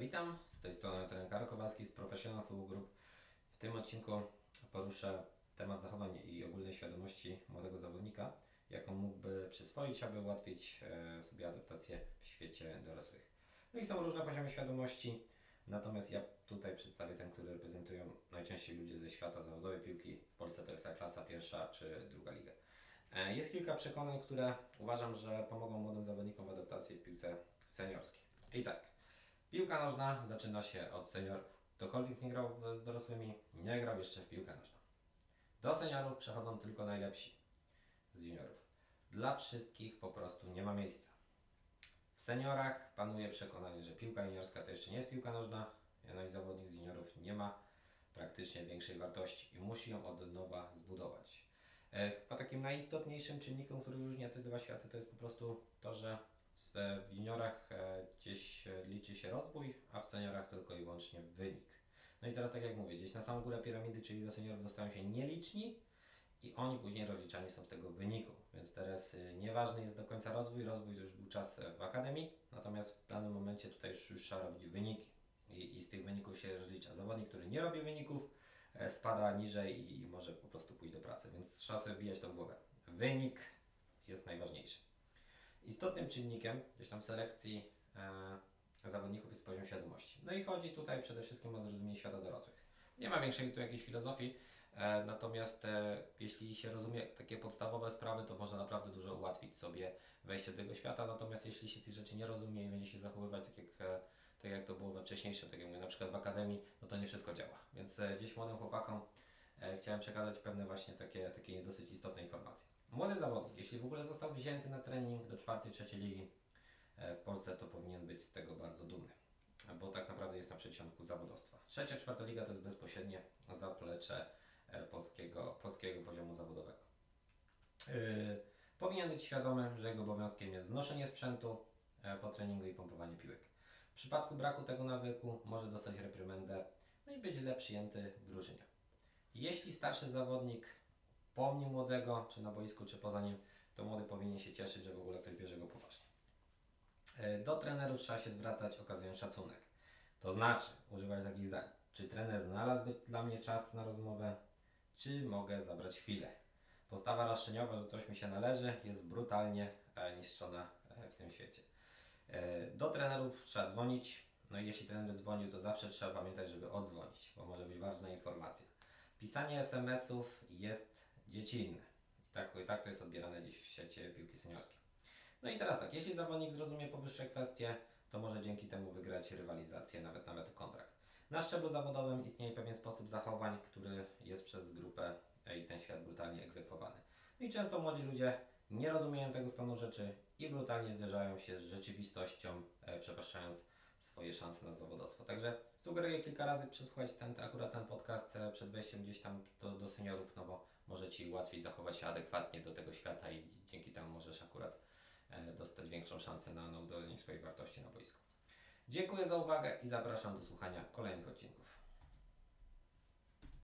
witam, z tej strony trener Kowalski z Professional Football Group. W tym odcinku poruszę temat zachowań i ogólnej świadomości młodego zawodnika, jaką mógłby przyswoić, aby ułatwić e, sobie adaptację w świecie dorosłych. No i są różne poziomy świadomości, natomiast ja tutaj przedstawię ten, który reprezentują najczęściej ludzie ze świata zawodowej piłki. W Polsce to Ekstraklasa, pierwsza czy druga liga. E, Jest kilka przekonań, które uważam, że pomogą młodym zawodnikom w adaptacji w piłce seniorskiej. I tak, piłka nożna zaczyna się od seniorów. Ktokolwiek nie grał z dorosłymi, nie grał jeszcze w piłkę nożną. Do seniorów przechodzą tylko najlepsi z juniorów. Dla wszystkich po prostu nie ma miejsca. W seniorach panuje przekonanie, że piłka juniorska to jeszcze nie jest piłka nożna, no i zawodnik z juniorów nie ma praktycznie większej wartości i musi ją od nowa zbudować. E, Chyba takim najistotniejszym czynnikiem, który różni te dwa światy, to jest po prostu to, że w, juniorach e, gdzieś e, liczy się rozwój, a w seniorach tylko i wyłącznie wynik. No i teraz tak jak mówię, gdzieś na samą górę piramidy, czyli do seniorów dostają się nieliczni i oni później rozliczani są z tego wyniku. Więc teraz y, nieważny jest do końca rozwój, rozwój to już był czas e, w akademii, natomiast w danym momencie tutaj już, już trzeba robić wyniki i, i z tych wyników się rozlicza. Zawodnik, który nie robi wyników, e, spada niżej i może po prostu pójść do pracy, więc trzeba sobie wbijać to w głowę. Wynik jest najważniejszy. Istotnym czynnikiem gdzieś tam selekcji e, zawodników jest poziom świadomości. No i chodzi tutaj przede wszystkim o zrozumienie świata dorosłych. Nie ma większej tu jakiejś filozofii, e, natomiast e, jeśli się rozumie takie podstawowe sprawy, to można naprawdę dużo ułatwić sobie wejście do tego świata, natomiast jeśli się tych rzeczy nie rozumie i będzie się zachowywać tak jak, e, tak jak to było we wcześniejszym, tak jak mówię, na przykład w akademii, no to nie wszystko działa. Więc e, gdzieś młodym chłopakom e, chciałem przekazać pewne właśnie takie, takie dosyć istotne informacje. Młody zawodnik, jeśli w ogóle został wzięty na trening do czwartej, trzeciej ligi e, w Polsce, to powinien być z tego bardzo dumny, bo tak naprawdę jest na przedsionku zawodowstwa. Trzecia, czwarta liga to jest bezpośrednie zaplecze e, polskiego, polskiego poziomu zawodowego. Yy, powinien być świadomy, że jego obowiązkiem jest znoszenie sprzętu po treningu i pompowanie piłek. W przypadku braku tego nawyku może dostać reprymendę no i być źle przyjęty w drużynie. Jeśli starszy zawodnik pomni młodego, czy na boisku, czy poza nim, to młody powinien się cieszyć, że w ogóle ktoś bierze go poważnie. E, Do trenerów trzeba się zwracać, okazując szacunek. To znaczy, używać takich zdań. Czy trener znalazłby dla mnie czas na rozmowę, czy mogę zabrać chwilę? Postawa roszczeniowa, że coś mi się należy, jest brutalnie e, niszczona e, w tym świecie. Do trenerów trzeba dzwonić. No i jeśli trener dzwonił, to zawsze trzeba pamiętać, żeby odzwonić, bo może być ważna informacja. Pisanie SMS-ów jest dziecinne. I tak, tak to jest odbierane dziś w świecie piłki seniorskiej. No i teraz tak, jeśli zawodnik zrozumie powyższe kwestie, to może dzięki temu wygrać rywalizację, nawet nawet kontrakt. Na szczeblu zawodowym istnieje pewien sposób zachowań, który jest przez grupę e, i ten świat brutalnie egzekwowany. No i często młodzi ludzie nie rozumieją tego stanu rzeczy i brutalnie zderzają się z rzeczywistością, e, przepaszczając swoje szanse na zawodowstwo. Także sugeruję kilka razy przesłuchać ten, akurat ten podcast e, przed wejściem gdzieś tam do, do seniorów, no bo może Ci łatwiej zachować się adekwatnie do tego świata i dzięki temu możesz akurat e, dostać większą szansę na, na swojej wartości na boisku. Dziękuję za uwagę i zapraszam do słuchania kolejnych odcinków.